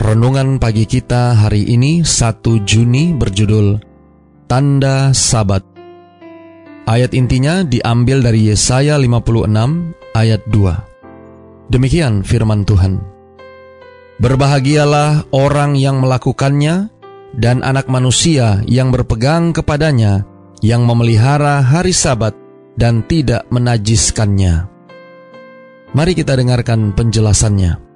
Renungan pagi kita hari ini 1 Juni berjudul Tanda Sabat. Ayat intinya diambil dari Yesaya 56 ayat 2. Demikian firman Tuhan. Berbahagialah orang yang melakukannya dan anak manusia yang berpegang kepadanya yang memelihara hari Sabat dan tidak menajiskannya. Mari kita dengarkan penjelasannya.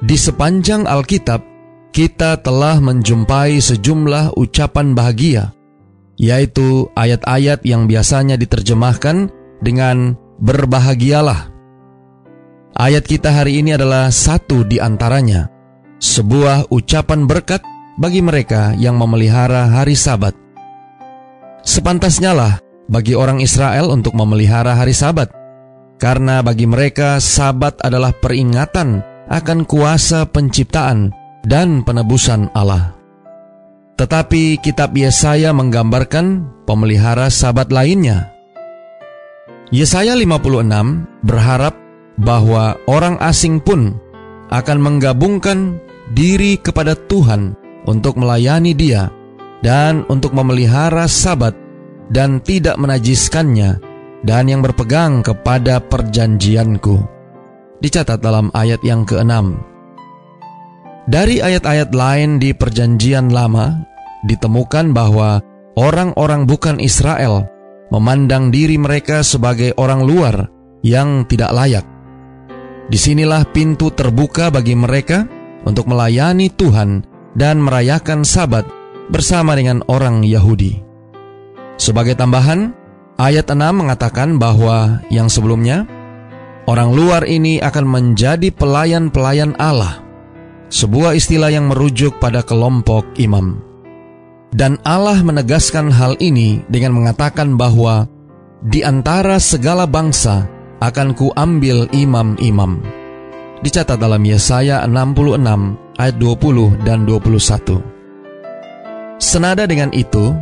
Di sepanjang Alkitab, kita telah menjumpai sejumlah ucapan bahagia, yaitu ayat-ayat yang biasanya diterjemahkan dengan "berbahagialah". Ayat kita hari ini adalah satu di antaranya, sebuah ucapan berkat bagi mereka yang memelihara hari Sabat. Sepantasnya lah bagi orang Israel untuk memelihara hari Sabat, karena bagi mereka Sabat adalah peringatan akan kuasa penciptaan dan penebusan Allah. Tetapi kitab Yesaya menggambarkan pemelihara sabat lainnya. Yesaya 56 berharap bahwa orang asing pun akan menggabungkan diri kepada Tuhan untuk melayani Dia dan untuk memelihara sabat dan tidak menajiskannya dan yang berpegang kepada perjanjianku dicatat dalam ayat yang keenam. Dari ayat-ayat lain di Perjanjian Lama ditemukan bahwa orang-orang bukan Israel memandang diri mereka sebagai orang luar yang tidak layak. Di sinilah pintu terbuka bagi mereka untuk melayani Tuhan dan merayakan Sabat bersama dengan orang Yahudi. Sebagai tambahan, ayat 6 mengatakan bahwa yang sebelumnya Orang luar ini akan menjadi pelayan-pelayan Allah, sebuah istilah yang merujuk pada kelompok imam. Dan Allah menegaskan hal ini dengan mengatakan bahwa di antara segala bangsa akan kuambil imam-imam. Dicatat dalam Yesaya 66 ayat 20 dan 21. Senada dengan itu,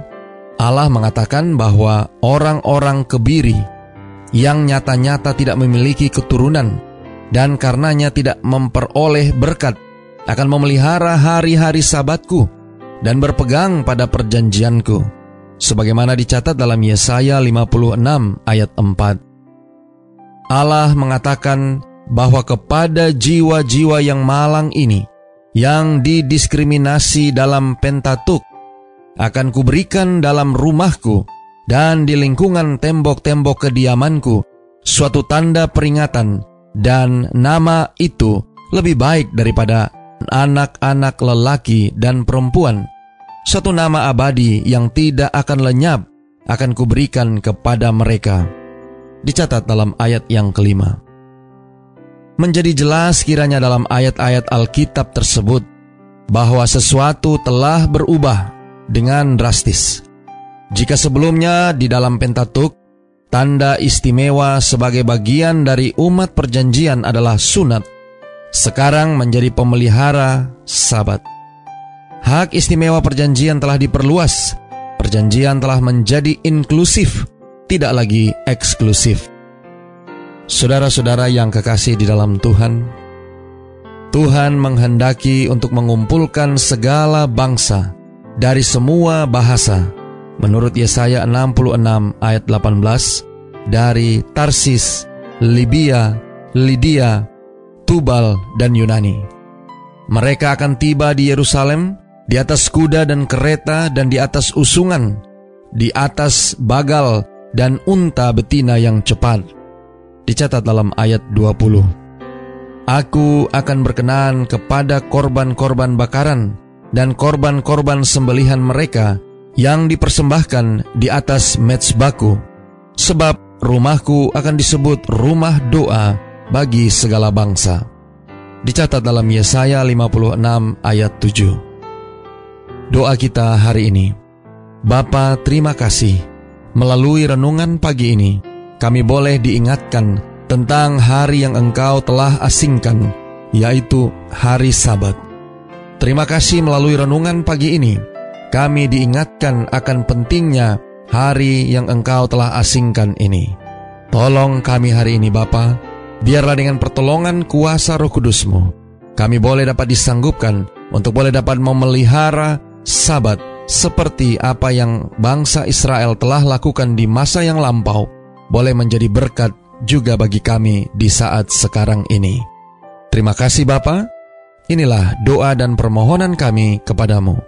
Allah mengatakan bahwa orang-orang kebiri yang nyata-nyata tidak memiliki keturunan dan karenanya tidak memperoleh berkat akan memelihara hari-hari sabatku dan berpegang pada perjanjianku sebagaimana dicatat dalam Yesaya 56 ayat 4 Allah mengatakan bahwa kepada jiwa-jiwa yang malang ini yang didiskriminasi dalam Pentatuk akan kuberikan dalam rumahku dan di lingkungan tembok-tembok kediamanku suatu tanda peringatan dan nama itu lebih baik daripada anak-anak lelaki dan perempuan. Suatu nama abadi yang tidak akan lenyap akan kuberikan kepada mereka. Dicatat dalam ayat yang kelima. Menjadi jelas kiranya dalam ayat-ayat Alkitab tersebut bahwa sesuatu telah berubah dengan drastis. Jika sebelumnya di dalam Pentatuk, tanda istimewa sebagai bagian dari umat perjanjian adalah sunat, sekarang menjadi pemelihara sabat. Hak istimewa perjanjian telah diperluas, perjanjian telah menjadi inklusif, tidak lagi eksklusif. Saudara-saudara yang kekasih di dalam Tuhan, Tuhan menghendaki untuk mengumpulkan segala bangsa dari semua bahasa, Menurut Yesaya 66 ayat 18, dari Tarsis, Libya, Lydia, Tubal, dan Yunani. Mereka akan tiba di Yerusalem di atas kuda dan kereta dan di atas usungan, di atas bagal dan unta betina yang cepat. Dicatat dalam ayat 20. Aku akan berkenan kepada korban-korban bakaran dan korban-korban sembelihan mereka yang dipersembahkan di atas mezbaku, sebab rumahku akan disebut rumah doa bagi segala bangsa. Dicatat dalam Yesaya 56 ayat 7. doa kita hari ini. Bapa, terima kasih. Melalui renungan pagi ini, kami boleh diingatkan tentang hari yang Engkau telah asingkan, yaitu hari Sabat. Terima kasih melalui renungan pagi ini, kami diingatkan akan pentingnya hari yang Engkau telah asingkan ini. Tolong kami hari ini Bapa, biarlah dengan pertolongan kuasa roh kudusmu, kami boleh dapat disanggupkan untuk boleh dapat memelihara sabat seperti apa yang bangsa Israel telah lakukan di masa yang lampau, boleh menjadi berkat juga bagi kami di saat sekarang ini. Terima kasih Bapa. Inilah doa dan permohonan kami kepadamu.